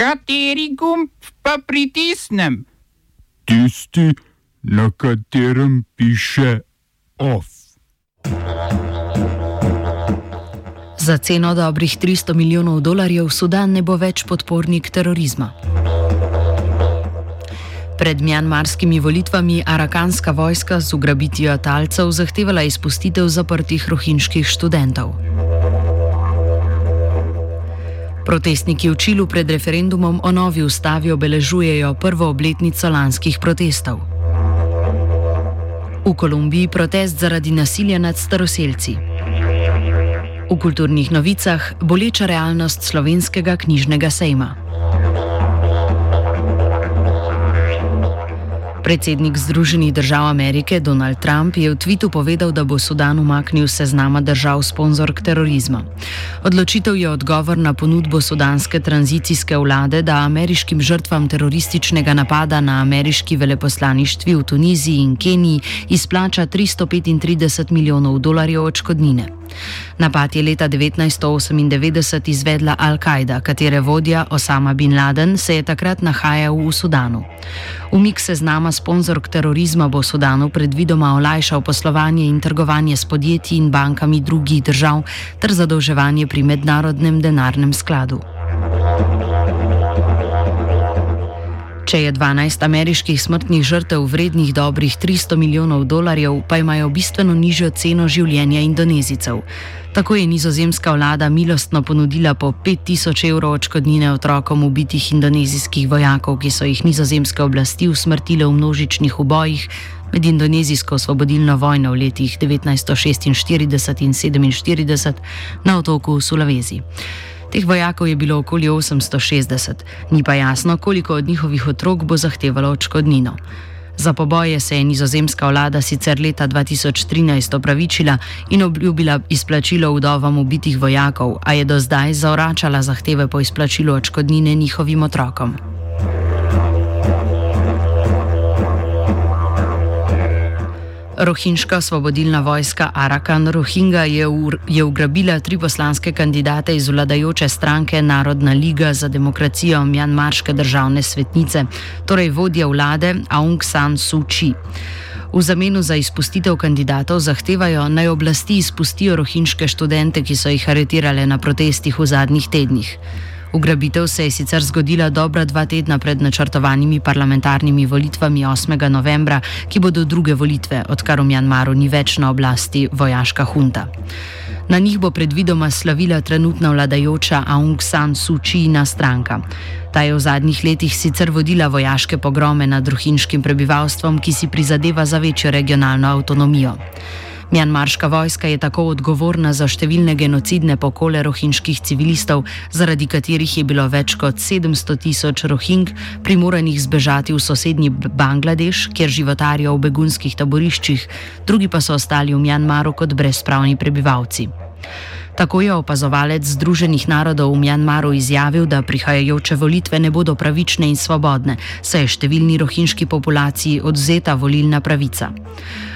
Kateri gumb pa pritisnem? Tisti, na katerem piše OF. Za ceno dobrih 300 milijonov dolarjev Sudan ne bo več podpornik terorizma. Pred mjanmarskimi volitvami arakanska vojska z ugrabitvijo talcev zahtevala izpustitev zaprtih rohinjskih študentov. Protestniki v Čilu pred referendumom o novi ustavi obeležujejo prvo obletnico lanskih protestov. V Kolumbiji protest zaradi nasilja nad staroseljci. V kulturnih novicah boleča realnost slovenskega knjižnega sejma. Predsednik Združenih držav Amerike Donald Trump je v tvitu povedal, da bo Sudan umaknil seznama držav sponzork terorizma. Odločitev je odgovor na ponudbo sudanske tranzicijske vlade, da ameriškim žrtvam terorističnega napada na ameriški veleposlaništvi v Tuniziji in Keniji izplača 335 milijonov dolarjev odškodnine. Napad je leta 1998 izvedla Al-Kaida, katere vodja Osama bin Laden se je takrat nahajal v Sudanu. Umik seznama sponzork terorizma bo Sudanu predvidoma olajšal poslovanje in trgovanje s podjetji in bankami drugih držav ter zadolževanje pri mednarodnem denarnem skladu. Če je 12 ameriških smrtnih žrtev vrednih dobrih 300 milijonov dolarjev, pa imajo bistveno nižjo ceno življenja indonezijcev. Tako je nizozemska vlada milostno ponudila po 5000 evrov odškodnine otrokom ubitih indonezijskih vojakov, ki so jih nizozemske oblasti usmrtile v množičnih ubojih med indonezijsko osvobodilno vojno v letih 1946 in 1947 na otoku Sulawesi. Teh vojakov je bilo okoli 860, ni pa jasno, koliko od njihovih otrok bo zahtevalo odškodnino. Za poboje se je nizozemska vlada sicer leta 2013 opravičila in obljubila izplačilo vdovam ubitih vojakov, a je do zdaj zavračala zahteve po izplačilu odškodnine njihovim otrokom. Rohinjska osvobodilna vojska Arakan Rohingya je, je ugrabila tri poslanske kandidate iz vladajoče stranke Narodna liga za demokracijo Mjanmarske državne svetnice, torej vodja vlade Aung San Suu Kyi. V zameno za izpustitev kandidatov zahtevajo naj oblasti izpustijo rohinjske študente, ki so jih aretirale na protestih v zadnjih tednih. Ugrabitev se je sicer zgodila dobra dva tedna pred načrtovanimi parlamentarnimi volitvami 8. novembra, ki bodo druge volitve, odkar v Mjanmaru ni več na oblasti vojaška hunta. Na njih bo predvidoma slavila trenutna vladajoča Aung San Suu Kyi stranka. Ta je v zadnjih letih sicer vodila vojaške pogrome nad druhinjskim prebivalstvom, ki si prizadeva za večjo regionalno avtonomijo. Mjanmarska vojska je tako odgovorna za številne genocidne pokole rohinjskih civilistov, zaradi katerih je bilo več kot 700 tisoč rohing primoranih zbežati v sosednji Bangladeš, kjer životarijo v begunskih taboriščih, drugi pa so ostali v Mjanmaru kot brezpravni prebivalci. Tako je opazovalec Združenih narodov v Mjanmaru izjavil, da prihajajoče volitve ne bodo pravične in svobodne, saj je številni rohinjski populaciji odzeta volilna pravica.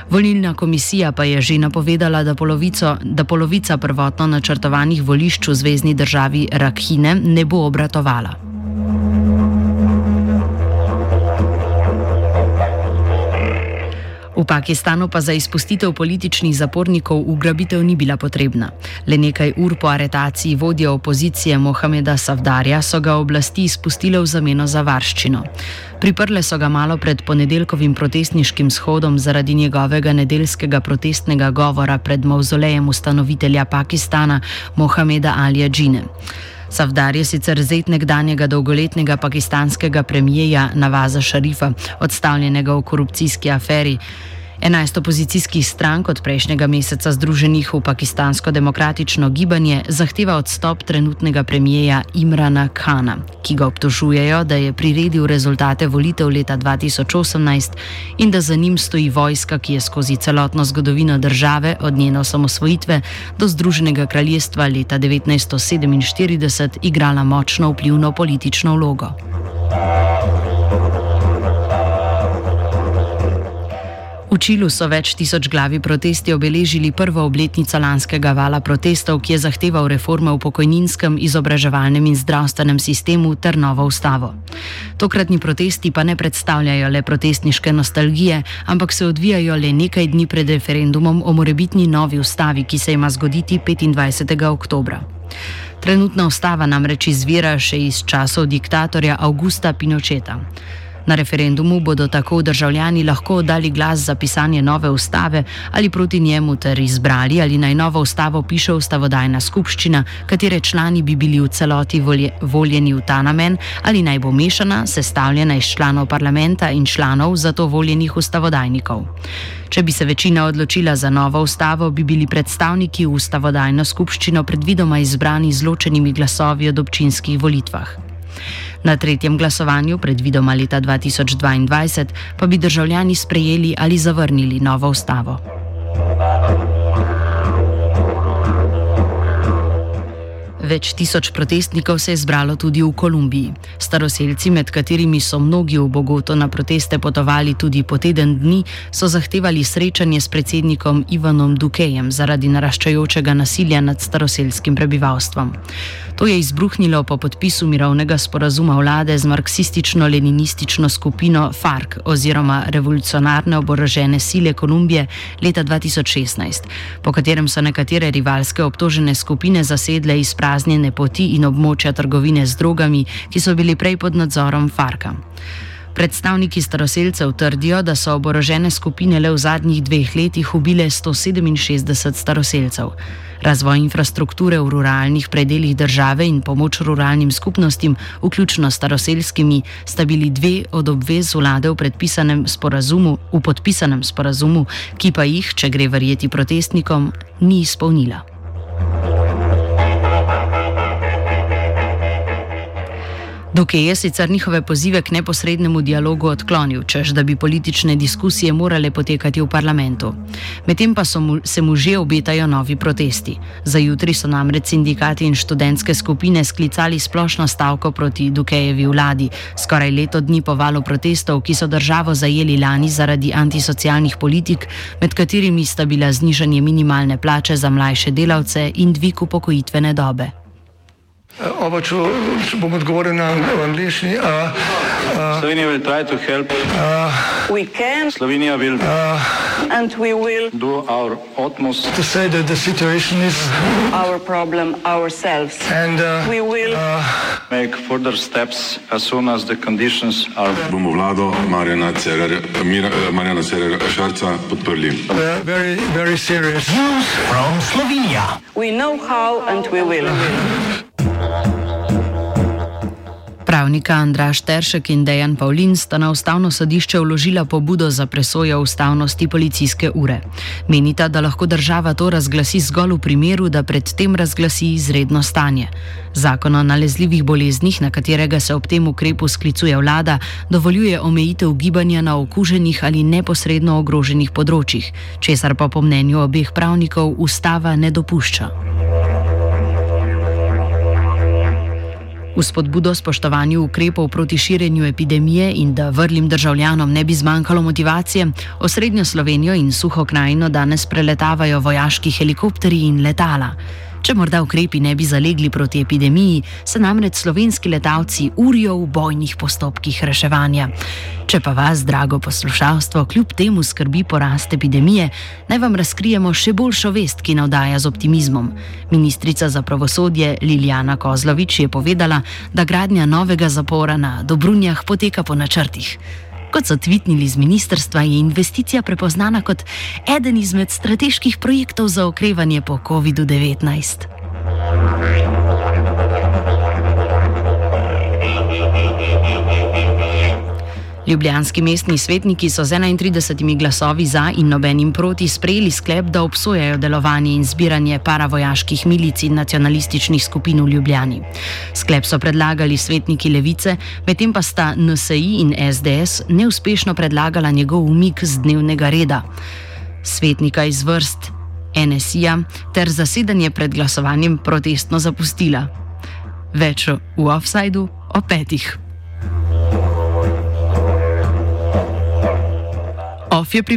Volilna komisija pa je že napovedala, da, polovico, da polovica prvotno načrtovanih volišč v zvezdni državi Rakhine ne bo obratovala. V Pakistanu pa za izpustitev političnih zapornikov ugrabitev ni bila potrebna. Le nekaj ur po aretaciji vodja opozicije Mohameda Savdarja so ga oblasti izpustile v zameno za varščino. Priprle so ga malo pred ponedeljkovim protestniškim shodom zaradi njegovega nedeljskega protestnega govora pred mauzolejem ustanovitelja Pakistana Mohameda Alija Džine. Savdar je sicer zet nekdanjega dolgoletnega pakistanskega premijeja Navaza Šarifa, odstavljenega v korupcijski aferi. Enajst opozicijskih strank od prejšnjega meseca združenih v pakistansko demokratično gibanje zahteva odstop trenutnega premijeja Imrana Khana, ki ga obtožujejo, da je priredil rezultate volitev leta 2018 in da za njim stoji vojska, ki je skozi celotno zgodovino države od njene osamosvojitve do Združenega kraljestva leta 1947 igrala močno vplivno politično vlogo. V Čilu so več tisoč glavi protesti obeležili prvo obletnico lanskega vala protestov, ki je zahteval reforme v pokojninskem, izobraževalnem in zdravstvenem sistemu ter novo ustavo. Tokratni protesti pa ne predstavljajo le protestniške nostalgije, ampak se odvijajo le nekaj dni pred referendumom o morebitni novi ustavi, ki se ima zgoditi 25. oktobra. Trenutna ustava namreč izvira še iz časov diktatorja Augusta Pinocheta. Na referendumu bodo tako državljani lahko dali glas za pisanje nove ustave ali proti njemu ter izbrali, ali naj novo ustavo piše ustavodajna skupščina, katere člani bi bili v celoti volje, voljeni v ta namen, ali naj bo mešana, sestavljena iz članov parlamenta in članov za to voljenih ustavodajnikov. Če bi se večina odločila za novo ustavo, bi bili predstavniki v ustavodajno skupščino predvidoma izbrani z ločenimi glasovi od občinskih volitvah. Na tretjem glasovanju, predvidoma leta 2022, pa bi državljani sprejeli ali zavrnili novo ustavo. Več tisoč protestnikov se je zbralo tudi v Kolumbiji. Staroseljci, med katerimi so mnogi v Bogoto na proteste potovali tudi po teden dni, so zahtevali srečanje s predsednikom Ivanom Dukejem zaradi naraščajočega nasilja nad staroselskim prebivalstvom. To je izbruhnilo po podpisu mirovnega sporazuma vlade z marksistično-leninistično skupino FARC oziroma Revolucionarne oborožene sile Kolumbije leta 2016, po katerem so nekatere rivalske obtožene skupine zasedle izpraznjene poti in območja trgovine z drogami, ki so bili prej pod nadzorom FARC-a. Predstavniki staroseljcev trdijo, da so oborožene skupine le v zadnjih dveh letih ubile 167 staroseljcev. Razvoj infrastrukture v ruralnih predeljih države in pomoč ruralnim skupnostim, vključno staroseljskimi, sta bili dve od obvez vlade v, sporazumu, v podpisanem sporazumu, ki pa jih, če gre verjeti protestnikom, ni izpolnila. Duke je sicer njihove pozive k neposrednemu dialogu odklonil, čež da bi politične diskusije morale potekati v parlamentu. Medtem pa mu, se mu že obetajo novi protesti. Za jutri so namreč sindikati in študentske skupine sklicali splošno stavko proti Dukejevi vladi, skoraj leto dni po valu protestov, ki so državo zajeli lani zaradi antisocialnih politik, med katerimi sta bila znižanje minimalne plače za mlajše delavce in dvig upokojitvene dobe. Oba, če, bom odgovoril na angliški. Slovenija bo poskušala pomagati. Slovenija bo naredila naš utmost, da bo rekla, da je situacija naš problem, naš in da bomo naredili nadaljnje korake, as soon as the conditions are. Bomo vlado Marjana Cererera Šarca podprli. Very, very serious news from Slovenija. We know how and we will. Pravnika Andraš Teršek in Dejan Pavlin sta na ustavno sodišče vložila pobudo za presojo ustavnosti policijske ure. Menita, da lahko država to razglasi zgolj v primeru, da predtem razglasi izredno stanje. Zakon o nalezljivih boleznih, na katerega se ob tem ukrepu sklicuje vlada, dovoljuje omejitev gibanja na okuženih ali neposredno ogroženih področjih, česar pa po mnenju obeh pravnikov ustava ne dopušča. V spodbudo spoštovanju ukrepov proti širjenju epidemije in da vrlim državljanom ne bi zmanjkalo motivacije, osrednjo Slovenijo in suho krajino danes preletavajo vojaški helikopteri in letala. Če morda ukrepi ne bi zalegli proti epidemiji, se namreč slovenski letalci urijo v bojnih postopkih reševanja. Če pa vas, drago poslušalstvo, kljub temu skrbi porast epidemije, naj vam razkrijemo še boljšo vest, ki navdaja z optimizmom. Ministrica za pravosodje Liljana Kozlovič je povedala, da gradnja novega zapora na Dobrunjah poteka po načrtih. Kot so tvitnili z ministrstva, je investicija prepoznana kot eden izmed strateških projektov za okrevanje po COVID-19. Ljubljanski mestni svetniki so z 31 glasovi za in nobenim proti sprejeli sklep, da obsojajo delovanje in zbiranje paravojaških milic in nacionalističnih skupin v Ljubljani. Sklep so predlagali svetniki Levice, medtem pa sta NSI in SDS neuspešno predlagala njegov umik z dnevnega reda. Svetnika iz vrst NSI-ja ter zasedanje pred glasovanjem protestno zapustila. Več v offsajdu o petih. Off je pri